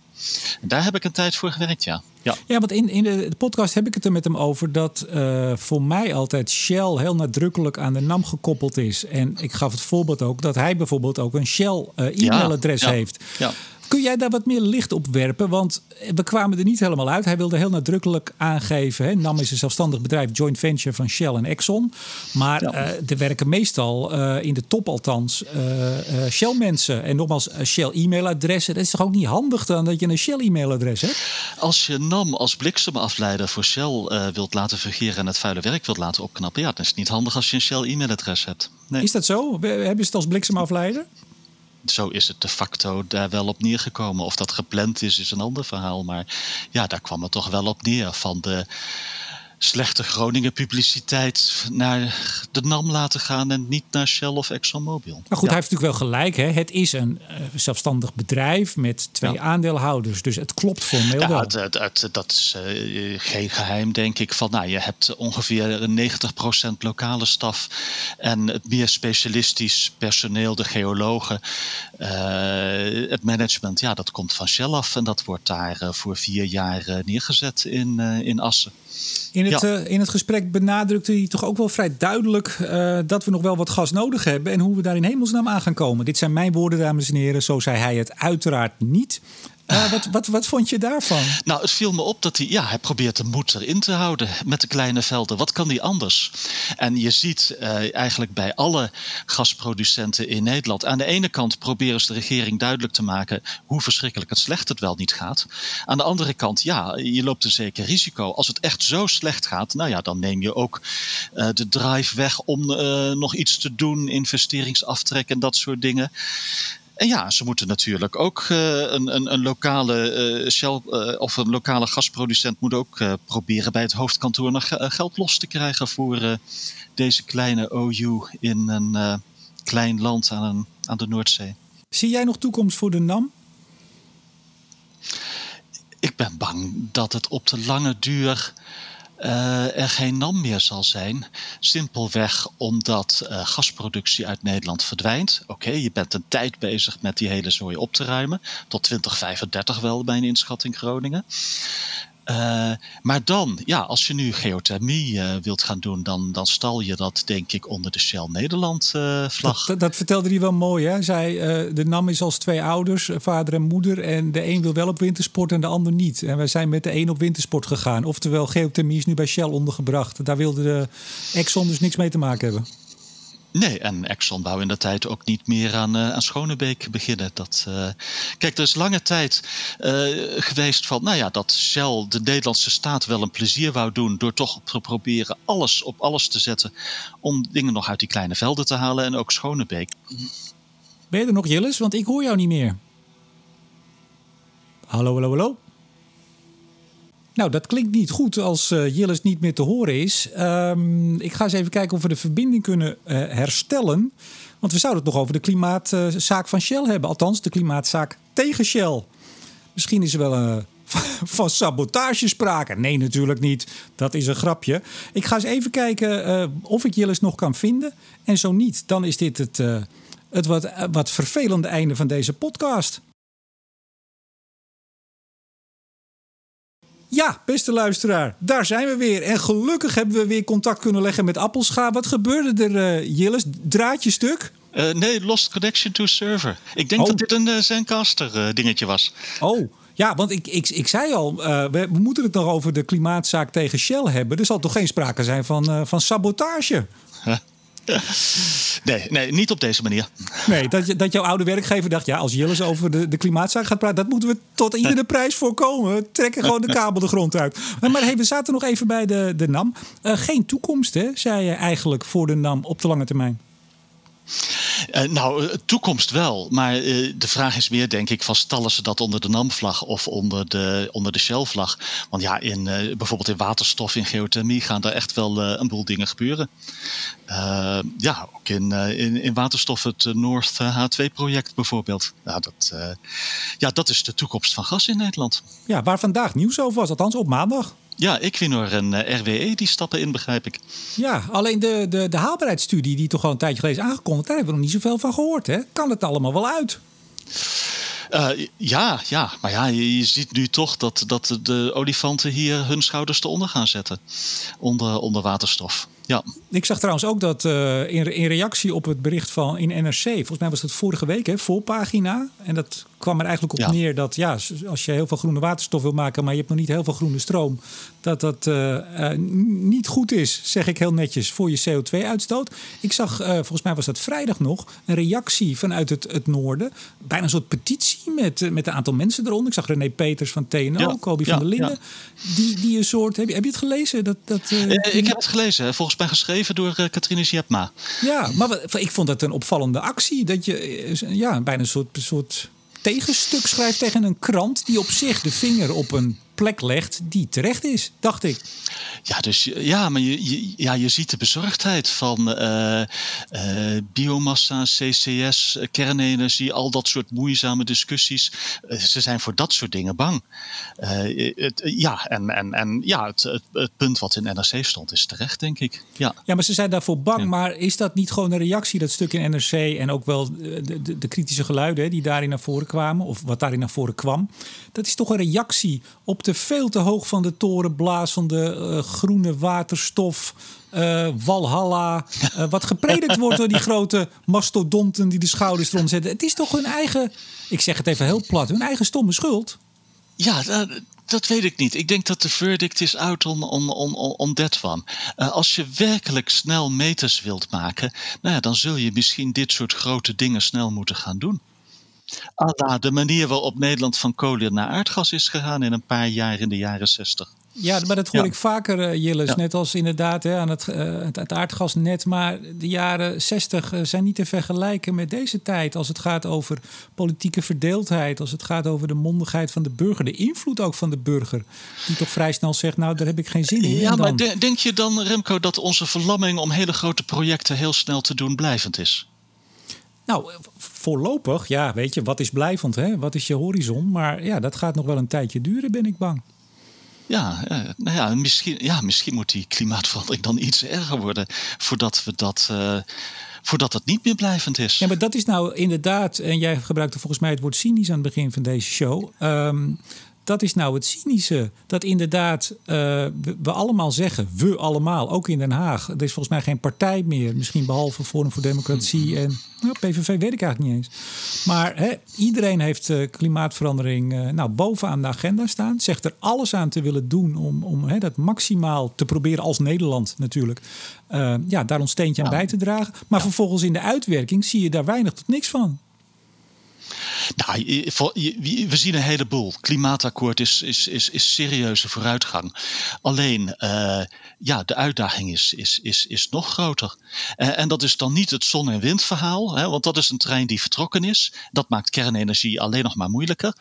Daar heb ik een tijd voor gewerkt, ja. Ja, ja want in, in de podcast heb ik het er met hem over dat uh, voor mij altijd Shell heel nadrukkelijk aan de NAM gekoppeld is. En ik gaf het voorbeeld ook dat hij bijvoorbeeld ook een Shell uh, e-mailadres ja, ja, heeft. Ja. Kun jij daar wat meer licht op werpen? Want we kwamen er niet helemaal uit. Hij wilde heel nadrukkelijk aangeven. Hè, NAM is een zelfstandig bedrijf, joint venture van Shell en Exxon. Maar ja. uh, er werken meestal uh, in de top althans uh, Shell mensen. En nogmaals, Shell e-mailadressen. Dat is toch ook niet handig dan dat je een Shell e-mailadres hebt? Als je NAM als bliksemafleider voor Shell wilt laten fungeren en het vuile werk wilt laten opknappen. Ja, dan is het niet handig als je een Shell e-mailadres hebt. Nee. Is dat zo? Hebben ze het als bliksemafleider? Zo is het de facto daar wel op neergekomen. Of dat gepland is, is een ander verhaal. Maar ja, daar kwam het toch wel op neer. Van de slechte Groningen publiciteit naar de NAM laten gaan en niet naar Shell of ExxonMobil. Maar goed, ja. hij heeft natuurlijk wel gelijk. Hè? Het is een uh, zelfstandig bedrijf met twee ja. aandeelhouders. Dus het klopt formeel ja, wel. Het, het, het, dat is uh, geen geheim, denk ik. Van, nou, je hebt ongeveer 90% lokale staf en het meer specialistisch personeel, de geologen. Uh, het management, ja, dat komt van Shell af en dat wordt daar voor vier jaar neergezet in, in Assen. In het, ja. uh, in het gesprek benadrukte hij toch ook wel vrij duidelijk uh, dat we nog wel wat gas nodig hebben en hoe we daar in hemelsnaam aan gaan komen. Dit zijn mijn woorden, dames en heren. Zo zei hij het uiteraard niet. Uh, wat, wat, wat vond je daarvan? Nou, het viel me op dat hij, ja, hij probeert de moed erin te houden met de kleine velden. Wat kan hij anders? En je ziet uh, eigenlijk bij alle gasproducenten in Nederland. Aan de ene kant proberen ze de regering duidelijk te maken hoe verschrikkelijk het slecht het wel niet gaat. Aan de andere kant, ja, je loopt een zeker risico. Als het echt zo slecht gaat, nou ja, dan neem je ook uh, de drive weg om nog iets te doen, investeringsaftrek en dat soort dingen. En ja, ze moeten natuurlijk ook uh, een, een, een, lokale uh, Shell uh, of een lokale gasproducent moet ook proberen bij het hoofdkantoor nog geld los te krijgen voor deze kleine OU in een klein land aan, een, aan de Noordzee. Zie jij nog toekomst voor de NAM? Ik ben bang dat het op de lange duur uh, er geen NAM meer zal zijn. Simpelweg omdat uh, gasproductie uit Nederland verdwijnt. Oké, je bent een tijd bezig met die hele zooi op te ruimen. Tot 2035 wel bij een inschatting Groningen. Uh, maar dan, ja, als je nu geothermie uh, wilt gaan doen, dan, dan stal je dat denk ik onder de Shell Nederland uh, vlag. Dat, dat, vertelde hij wel mooi, hè? Zij, de NAM is als twee ouders, vader en moeder. En de een wil wel op wintersport en de ander niet. En wij zijn met de een op wintersport gegaan. Oftewel, geothermie is nu bij Shell ondergebracht. Daar wilde de Exxon dus niks mee te maken hebben. Nee, en Exxon wou in de tijd ook niet meer aan, uh, aan Schonebeek beginnen. Dat, uh, kijk, er is lange tijd uh, geweest van, nou ja, dat Shell de Nederlandse staat wel een plezier wou doen door toch te proberen alles op alles te zetten om dingen nog uit die kleine velden te halen en ook Schonebeek. Ben je er nog, Jillis? Want ik hoor jou niet meer. Hallo, hallo, hallo. Nou, dat klinkt niet goed als uh, Jillis niet meer te horen is. Um, ik ga eens even kijken of we de verbinding kunnen uh, herstellen. Want we zouden het nog over de klimaatzaak van Shell hebben. Althans, de klimaatzaak tegen Shell. Misschien is er wel van sabotage sprake. Nee, natuurlijk niet. Dat is een grapje. Ik ga eens even kijken of ik Jillis nog kan vinden. En zo niet, dan is dit het, het wat, wat vervelende einde van deze podcast. Ja, beste luisteraar, daar zijn we weer. En gelukkig hebben we weer contact kunnen leggen met Appelscha. Wat gebeurde er, uh, Jillis? Draadje stuk? Uh, nee, lost connection to server. Ik denk oh. dat dit een uh, Zencaster dingetje was. Oh, ja, want ik, ik, ik zei al, we, we, moeten het nog over de klimaatzaak tegen Shell hebben. Er zal toch geen sprake zijn van, van sabotage? Nee, nee, niet op deze manier. Nee, dat, dat jouw oude werkgever dacht... ja, als Jillis over de, de klimaatzaak gaat praten... dat moeten we tot iedere prijs voorkomen. Trekken gewoon de kabel de grond uit. Maar hey, we zaten nog even bij de, de NAM. Uh, geen toekomst, hè, zei je eigenlijk voor de NAM op de lange termijn. Uh, nou, eh, toekomst wel. Maar uh, de vraag is meer, denk ik, van stallen ze dat onder de NAM-vlag of onder de, onder de Shell-vlag? Want ja, in, bijvoorbeeld in waterstof, in geothermie gaan er echt wel een boel dingen gebeuren. ja, ook in, in, in waterstof het North H2-project bijvoorbeeld. Ja dat, ja, dat is de toekomst van gas in Nederland. Ja, waar vandaag nieuws over was, althans op maandag. Ja, Equinor en uh, RWE die stappen in, begrijp ik. Ja, alleen de, de, de haalbaarheidsstudie die toch al een tijdje geleden is aangekondigd, daar hebben we nog niet zoveel van gehoord. Hè? Kan het allemaal wel uit? Uh, ja, ja, maar ja, je, je, ziet nu toch dat, dat de olifanten hier hun schouders te onder gaan zetten. Onder, onder waterstof. Ja. Ik zag trouwens ook dat uh, in, in reactie op het bericht van in NRC, volgens mij was het vorige week, hè, voorpagina. En dat kwam er eigenlijk op neer dat ja, als je heel veel groene waterstof wil maken, maar je hebt nog niet heel veel groene stroom, dat dat uh, uh, niet goed is, zeg ik heel netjes, voor je CO2-uitstoot. Ik zag, volgens mij was dat vrijdag nog, een reactie vanuit het, het noorden. Bijna een soort petitie met, met een aantal mensen eronder. Ik zag René Peters van TNO, ja, Kobi ja, van der Linden. Die, die een soort. Heb je, heb je het gelezen? Dat, dat, ik heb het gelezen. Volgens mij geschreven door uh, Katrine Jepma. Ja, maar ik vond het een opvallende actie. Dat je ja, bijna een soort, soort tegenstuk schrijft tegen een krant die op zich de vinger op een plek legt die terecht is, dacht ik. Ja, dus, ja maar je, je ja, je ziet de bezorgdheid van uh, uh, biomassa, CCS, kernenergie, al dat soort moeizame discussies. Uh, ze zijn voor dat soort dingen bang. Het, ja, en, en, en ja, het, het, het, punt wat in NRC stond is terecht, denk ik. Ja, ja maar ze zijn daarvoor bang. Ja. Maar is dat niet gewoon een reactie, dat stuk in NRC en ook wel de, de, de kritische geluiden die daarin naar voren kwamen, of wat daarin naar voren kwam? Dat is toch een reactie op de veel te hoog van de toren blazende uh, groene waterstof. Uh, Walhalla. Uh, wat gepredikt wordt door die grote mastodonten die de schouders erom zetten. Het is toch hun eigen, ik zeg het even heel plat, hun eigen stomme schuld. Ja, dat, dat weet ik niet. Ik denk dat de verdict is out on, on, on, on that als je werkelijk snel meters wilt maken, nou ja, dan zul je misschien dit soort grote dingen snel moeten gaan doen. Alla de manier waarop Nederland van kolen naar aardgas is gegaan in een paar jaar in de jaren zestig. Ja, maar dat hoor ja. ik vaker, uh. Ja. Net als inderdaad hè, aan het, uh, het, het, aardgasnet. Maar de jaren 60 uh, zijn niet te vergelijken met deze tijd. Als het gaat over politieke verdeeldheid. Als het gaat over de mondigheid van de burger. De invloed ook van de burger. Die toch vrij snel zegt, nou daar heb ik geen zin in. Ja, maar de, denk je dan, Remco, dat onze verlamming om hele grote projecten heel snel te doen blijvend is? Nou, voorlopig, ja, weet je, wat is blijvend, hè? Wat is je horizon? Maar ja, dat gaat nog wel een tijdje duren, ben ik bang. Ja, nou ja misschien, ja, misschien moet die klimaatverandering dan iets erger worden voordat we dat. Uh, voordat het niet meer blijvend is. Ja, maar dat is nou inderdaad, en jij gebruikte volgens mij het woord cynisch aan het begin van deze show. Um, dat is nou het cynische. Dat inderdaad uh, we, we, allemaal zeggen, we allemaal, ook in Den Haag. Er is volgens mij geen partij meer, misschien behalve Forum voor Democratie en nou, PVV weet ik eigenlijk niet eens. Maar hè, iedereen heeft uh, klimaatverandering uh, nou, bovenaan de agenda staan. Zegt er alles aan te willen doen om, om hè, dat maximaal te proberen als Nederland natuurlijk. ja, daar ons steentje aan ja. bij te dragen. Maar vervolgens in de uitwerking zie je daar weinig tot niks van. Nou, we zien een heleboel. Klimaatakkoord is, is, is, is serieuze vooruitgang. Alleen, uh, ja, de uitdaging is, is, is, is nog groter. Uh, en dat is dan niet het zon- en windverhaal, hè, want dat is een trein die vertrokken is. Dat maakt kernenergie alleen nog maar moeilijker.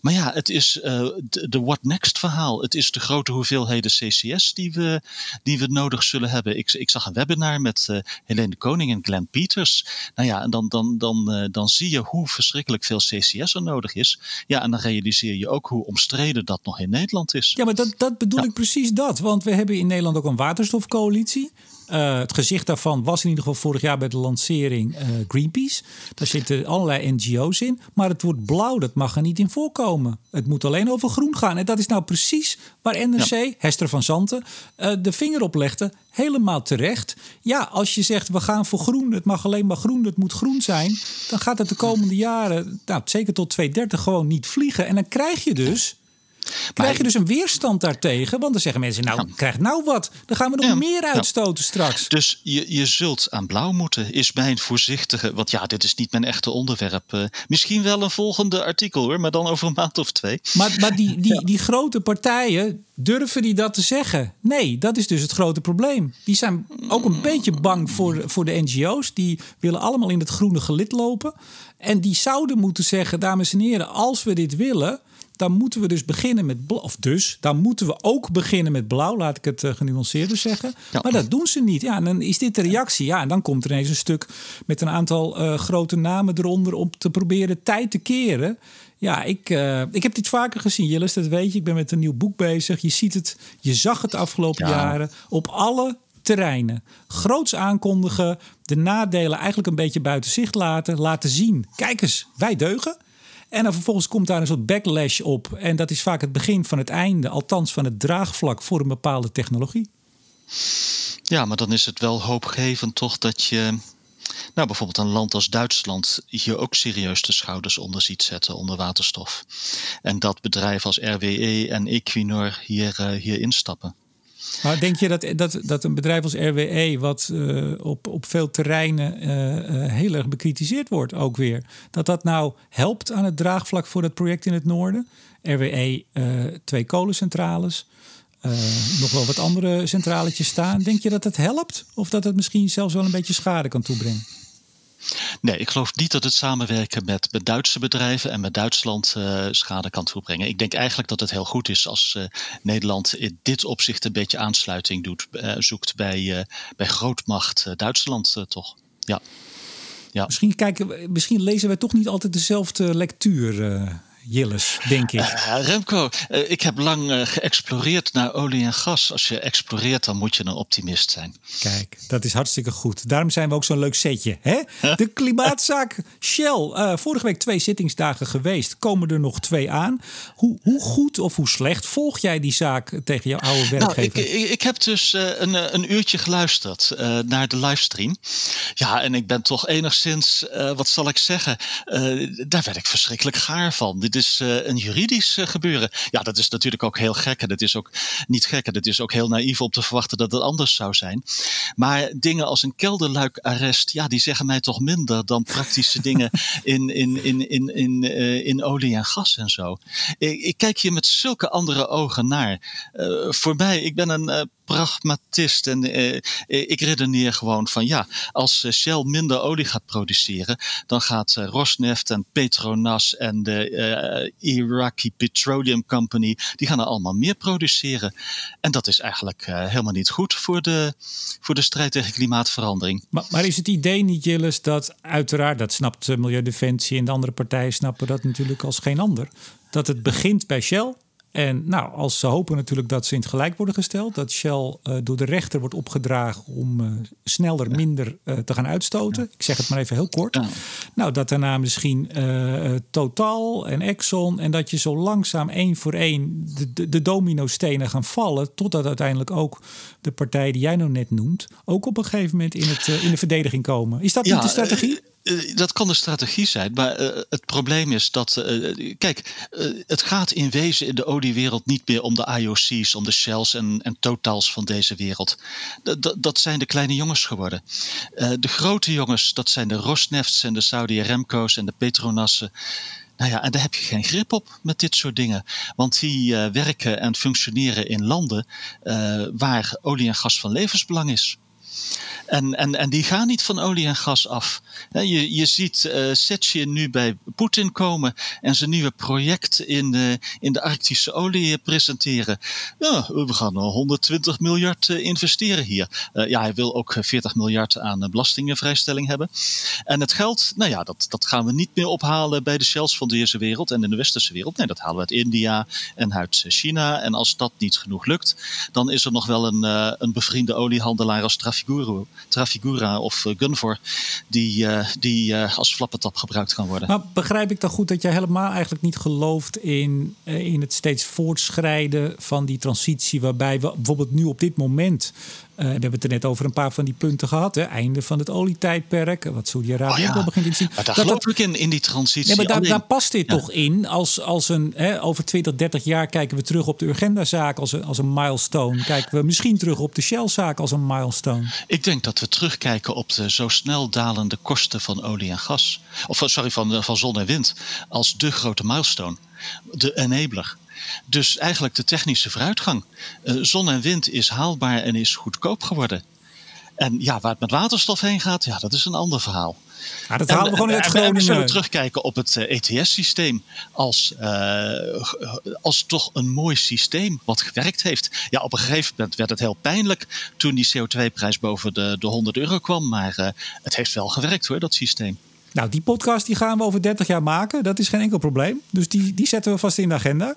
Maar ja, het is uh, de what next verhaal. Het is de grote hoeveelheden CCS die we, die we nodig zullen hebben. Ik, ik zag een webinar met Helene Koning en Glenn Peters. Nou ja, en dan, dan, dan, dan zie je hoe verschrikkelijk veel CCS er nodig is. Ja, en dan realiseer je ook hoe omstreden dat nog in Nederland is. Ja, maar dat, dat bedoel ik precies dat. Want we hebben in Nederland ook een waterstofcoalitie. Uh, het gezicht daarvan was in ieder geval vorig jaar bij de lancering uh, Greenpeace. Daar zitten allerlei NGO's in. Maar het woord blauw, dat mag er niet in voorkomen. Het moet alleen over groen gaan. En dat is nou precies waar NRC, Hester van Zanten, uh, de vinger op legde. Helemaal terecht. Ja, als je zegt we gaan voor groen, het mag alleen maar groen, het moet groen zijn. Dan gaat het de komende jaren, nou, zeker tot 2030, gewoon niet vliegen. En dan krijg je dus Krijg je dus een weerstand daartegen? Want dan zeggen mensen, nou, krijg nou wat. Dan gaan we nog meer uitstoten straks. Dus je, je zult aan blauw moeten, is mijn voorzichtige... Want ja, dit is niet mijn echte onderwerp. Uh, misschien wel een volgende artikel hoor, maar dan over een maand of twee. Maar, maar die, die, die grote partijen, durven die dat te zeggen? Nee, dat is dus het grote probleem. Die zijn ook een beetje bang voor, voor de NGO's. Die willen allemaal in het groene gelid lopen. En die zouden moeten zeggen, dames en heren, als we dit willen dan moeten we dus beginnen met blauw. Of dus, dan moeten we ook beginnen met blauw, laat ik het uh, genuanceerder zeggen. Maar dat doen ze niet. Ja, en dan is dit de reactie. Ja, en dan komt er ineens een stuk met een aantal uh, grote namen eronder om te proberen tijd te keren. Ja, ik, uh, ik heb dit vaker gezien, Jillis, dat weet je. Ik ben met een nieuw boek bezig. Je ziet het, je zag het de afgelopen jaren op alle terreinen. Groots aankondigen, de nadelen eigenlijk een beetje buiten zicht laten, laten zien. Kijk eens, wij deugen. En dan vervolgens komt daar een soort backlash op. En dat is vaak het begin van het einde, althans van het draagvlak voor een bepaalde technologie. Ja, maar dan is het wel hoopgevend toch dat je nou, bijvoorbeeld een land als Duitsland hier ook serieus de schouders onder ziet zetten onder waterstof. En dat bedrijven als RWE en Equinor hier, uh, hier instappen. Maar denk je dat, dat, dat een bedrijf als RWE, wat uh, op, op veel terreinen uh, uh, heel erg bekritiseerd wordt, ook weer, dat dat nou helpt aan het draagvlak voor dat project in het noorden? RWE, twee kolencentrales, nog wel wat andere centraletjes staan. Denk je dat het helpt? Of dat het misschien zelfs wel een beetje schade kan toebrengen? Nee, ik geloof niet dat het samenwerken met, met Duitse bedrijven en met Duitsland uh, schade kan toebrengen. Ik denk eigenlijk dat het heel goed is als uh, Nederland in dit opzicht een beetje aansluiting doet, uh, zoekt bij, bij grootmacht Duitsland toch. Ja. Ja. Misschien, kijken, misschien lezen wij toch niet altijd dezelfde lectuur. Jilles, denk ik. Uh, Remco, uh, ik heb lang uh, geëxploreerd naar olie en gas. Als je exploreert, dan moet je een optimist zijn. Kijk, dat is hartstikke goed. Daarom zijn we ook zo'n leuk setje. Hè? De klimaatzaak Shell. vorige week twee zittingsdagen geweest. Komen er nog twee aan. Hoe, hoe goed of hoe slecht volg jij die zaak tegen jouw oude werkgever? Nou, ik, ik, ik, heb dus een, een uurtje geluisterd naar de livestream. Ja, en ik ben toch enigszins, wat zal ik zeggen, daar werd ik verschrikkelijk gaar van. Is uh, een juridisch uh, gebeuren. Ja, dat is natuurlijk ook heel gek. En dat is ook niet gek. En het is ook heel naïef om te verwachten dat het anders zou zijn. Maar dingen als een kelderluikarrest, ja, die zeggen mij toch minder dan praktische dingen in, in, in, in, in, uh, in olie en gas en zo. Ik, ik, kijk hier met zulke andere ogen naar. voor mij, ik ben een pragmatist. En eh, ik redeneer gewoon van ja, als eh, Shell minder olie gaat produceren, dan gaat uh, Rosneft en Petronas en de uh, Iraqi Petroleum Company, die gaan er allemaal meer produceren. En dat is eigenlijk helemaal niet goed voor de, voor de strijd tegen klimaatverandering. Maar, maar is het idee niet, Jilles, dat uiteraard, dat snapt Milieudefensie en de andere partijen snappen dat natuurlijk als geen ander, dat het begint bij Shell en nou, als ze hopen natuurlijk dat ze in het gelijk worden gesteld, dat Shell uh, door de rechter wordt opgedragen om uh, sneller, minder uh, te gaan uitstoten. Ik zeg het maar even heel kort. Nou, dat daarna misschien Total en Exxon en dat je zo langzaam één voor één de, de, de domino-stenen gaan vallen, totdat uiteindelijk ook de partij die jij nou net noemt, ook op een gegeven moment in, het, in de verdediging komen. Is dat ja, niet de strategie? Uh, dat kan de strategie zijn, maar uh, het probleem is dat. Uh, kijk, het gaat in wezen in de oliewereld niet meer om de IOC's, om de Shells en, en Totals van deze wereld. Dat zijn de kleine jongens geworden. de grote jongens, dat zijn de Rosnefts en de Saudi Aramco's en de Petronassen Nou ja, en daar heb je geen grip op met dit soort dingen. Want die werken en functioneren in landen waar olie en gas van levensbelang is. En, en, en die gaan niet van olie en gas af. Je, je ziet uh, nu bij Poetin komen en zijn nieuwe project in de, in de Arctische olie presenteren. We gaan 120 miljard uh, investeren hier. Ja, hij wil ook 40 miljard aan belastingenvrijstelling hebben. En het geld, nou ja, dat, dat gaan we niet meer ophalen bij de shells van deze wereld en in de westerse wereld. Nee, dat halen we uit India en uit China. En als dat niet genoeg lukt, dan is er nog wel een, een bevriende oliehandelaar als Trafigura Trafigura of uh, Gunvor, die, uh, die uh, als flappentap gebruikt kan worden. Maar begrijp ik dan goed dat jij helemaal eigenlijk niet gelooft in, in het steeds voortschrijden van die transitie, waarbij we bijvoorbeeld nu op dit moment we hebben het er net over een paar van die punten gehad. Hè? Einde van het olietijdperk, wat Saudi-Arabië oh ja. ook al begint in te zien. Maar daar dat, geloof ik in, in die transitie. Ja, maar daar, daar past dit ja. toch in. Als, als een, hè, over 20, 30 jaar kijken we terug op de Urgenda-zaak als een, als een milestone. Kijken we misschien terug op de Shell-zaak als een milestone. Ik denk dat we terugkijken op de zo snel dalende kosten van olie en gas. Of sorry, van, van zon en wind. Als de grote milestone. De enabler. Dus eigenlijk de technische vooruitgang. Uh, zon en wind is haalbaar en is goedkoop geworden. En ja, waar het met waterstof heen gaat, ja, dat is een ander verhaal. Ja, dat halen we gewoon uit Groningen. we zullen terugkijken op het ETS-systeem als, uh, als toch een mooi systeem wat gewerkt heeft. Ja, op een gegeven moment werd het heel pijnlijk toen die CO2-prijs boven de, de 100 euro kwam. Maar uh, het heeft wel gewerkt hoor, dat systeem. Nou, die podcast die gaan we over 30 jaar maken. Dat is geen enkel probleem. Dus die, die zetten we vast in de agenda.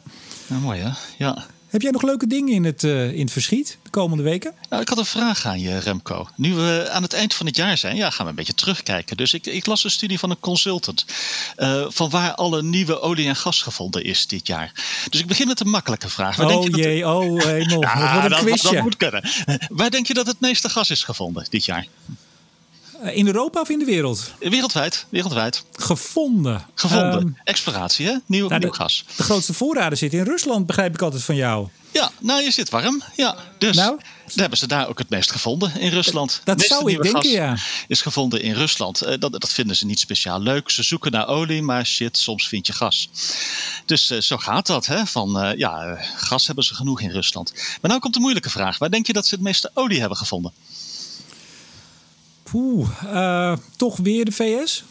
Nou, mooi hè? Ja. Heb jij nog leuke dingen in het, uh, in het verschiet de komende weken? Nou, ik had een vraag aan je, Remco. Nu we aan het eind van het jaar zijn, ja, gaan we een beetje terugkijken. Dus ik, ik las een studie van een consultant. Uh, van waar alle nieuwe olie en gas gevonden is dit jaar. Dus ik begin met een makkelijke vraag. Waar oh denk je jee, dat... oh hemel. dat, dat, dat moet kunnen. Waar denk je dat het meeste gas is gevonden dit jaar? Eh, in Europa of in de wereld? Wereldwijd. wereldwijd. Gevonden. Gevonden. Um, Exploratie, hè? Nieuw, nou, nieuw de, gas. De grootste voorraden zitten in Rusland, begrijp ik altijd van jou. Ja, nou, je zit warm. Ja, dus nou, hebben ze daar ook het meest gevonden in Rusland. Dat zou ik denken, ja. Is gevonden in Rusland. Uh, dat, dat vinden ze niet speciaal leuk. Ze zoeken naar olie, maar shit, soms vind je gas. Dus uh, zo gaat dat. Hè? Van uh, ja, gas hebben ze genoeg in Rusland. Maar nou komt de moeilijke vraag. Waar denk je dat ze het meeste olie hebben gevonden? Poeh, uh, toch weer de VS?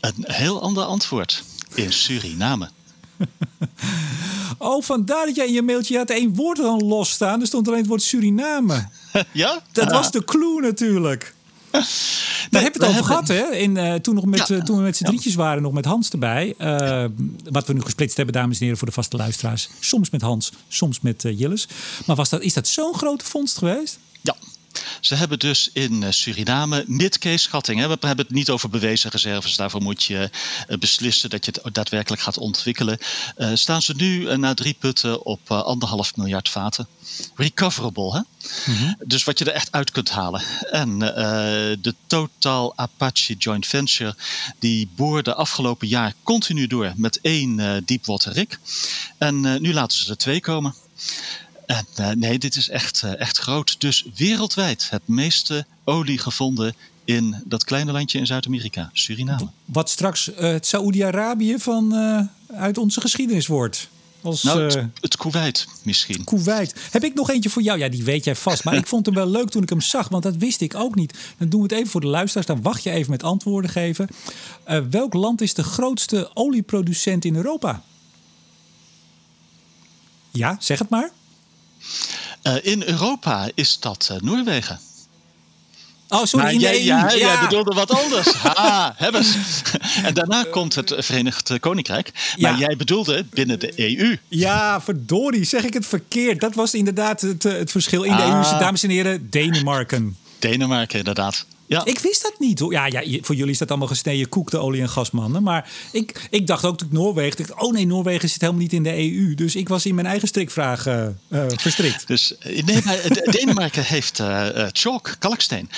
Een heel ander antwoord. In Suriname. oh, vandaar dat jij in je mailtje had één woord dan los staan. Er stond alleen het woord Suriname. ja? Dat was de clue natuurlijk. Daar nee, heb je het over gehad, hè? In, uh, toen, nog met, ja, uh, toen we met z'n drietjes waren, nog met Hans erbij. Uh, wat we nu gesplitst hebben, dames en heren, voor de vaste luisteraars. Soms met Hans, soms met Jilles. Maar was dat, is dat zo'n grote vondst geweest? Ja, ze hebben dus in eh, Suriname mid-case schatting. Hè, we hebben het niet over bewezen reserves. Daarvoor moet je eh, beslissen dat je het daadwerkelijk gaat ontwikkelen. Uh, staan ze nu na drie putten op anderhalf miljard vaten. Recoverable, hè? Mm -hmm. Dus wat je er echt uit kunt halen. En de Total Apache Joint Venture die boorde afgelopen jaar continu door met één deepwater rig. En nu laten ze er twee komen. En, uh, nee, dit is echt, uh, echt groot. Dus wereldwijd het meeste olie gevonden in dat kleine landje in Zuid-Amerika, Suriname. Wat straks uh, het Saoedi-Arabië van uit onze geschiedenis wordt. Als, nou, het, het Kuwait misschien. Kuwait. Heb ik nog eentje voor jou? Ja, die weet jij vast. Maar ik vond hem wel leuk toen ik hem zag, want dat wist ik ook niet. Dan doen we het even voor de luisteraars. Dan wacht je even met antwoorden geven. welk land is de grootste olieproducent in Europa? Ja, zeg het maar. Uh, in Europa is dat uh, Noorwegen. Oh, sorry, maar in jij, de EU. Ja, ja. jij bedoelde wat anders. ha, hebben ze. En daarna komt het Verenigd Koninkrijk. Maar ja. jij bedoelde binnen de EU. Ja, verdorie, zeg ik het verkeerd. Dat was inderdaad het, het verschil in de ah. EU. Dames en heren, Denemarken. Denemarken, inderdaad. Ja. Ik wist dat niet. Ja, ja, voor jullie is dat allemaal gesneden koek, de olie- en gasmannen. Maar ik, ik dacht ook dat Noorwegen. Dacht, oh nee, Noorwegen zit helemaal niet in de EU. Dus ik was in mijn eigen strikvraag uh, uh, verstrikt. Dus nee, maar Denemarken heeft uh, chalk, kalksteen.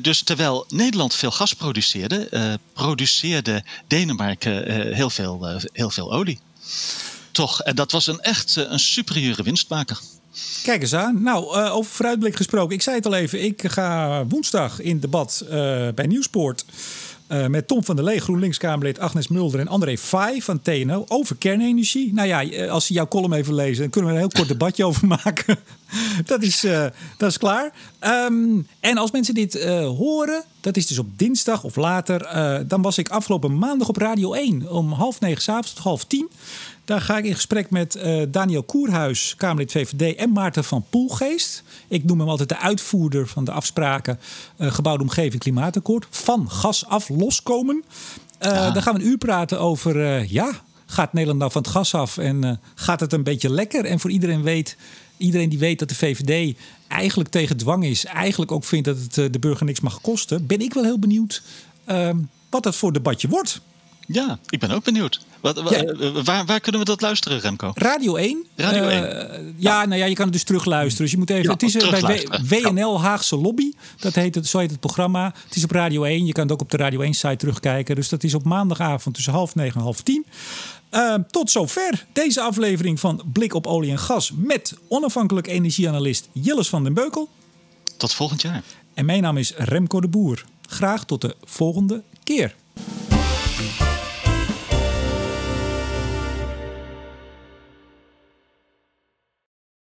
dus terwijl Nederland veel gas produceerde, produceerde Denemarken heel, veel, heel veel olie. Toch, en dat was een echt een superieure winstmaker. Kijk eens aan. Nou, uh, over vooruitblik gesproken. Ik zei het al even. Ik ga woensdag in debat uh, bij Nieuwsport. Uh, met Tom van der Lee, GroenLinks-Kamerlid, Agnes Mulder en André Faai van TNO over kernenergie. Nou ja, eh, als ze jouw column even lezen, dan kunnen we een heel kort debatje over maken. dat, is, dat is klaar. Um, en als mensen dit horen, dat is dus op dinsdag of later, dan was ik afgelopen maandag op Radio 1 om half negen s'avonds tot half tien. Daar ga ik in gesprek met uh, Daniel Koerhuis, Kamerlid VVD, en Maarten van Poelgeest. Ik noem hem altijd de uitvoerder van de afspraken uh, Gebouwde Omgeving Klimaatakkoord. Van gas af loskomen. Uh, ah. Dan gaan we een uur praten over, ja, gaat Nederland nou van het gas af en gaat het een beetje lekker? En voor iedereen weet, iedereen die weet dat de VVD eigenlijk tegen dwang is, eigenlijk ook vindt dat het de burger niks mag kosten, ben ik wel heel benieuwd ehm, wat dat voor debatje wordt. Ja, ik ben ook benieuwd. Wat, eh, waar, waar, kunnen we dat luisteren, Remco? Radio 1. Radio 1. Uh, ja, nou ja, je kan het dus terugluisteren. Dus je moet even. het is bij WNL Haagse Lobby. Dat heet het, zo heet het programma. Het is op Radio 1. Je kan het ook op de Radio 1 site terugkijken. Dus dat is op maandagavond tussen half negen en half tien. Uh, tot zover deze aflevering van Blik op olie en gas met onafhankelijk energieanalist Jilles van den Beukel. Tot volgend jaar. En mijn naam is Remco de Boer. Graag tot de volgende keer.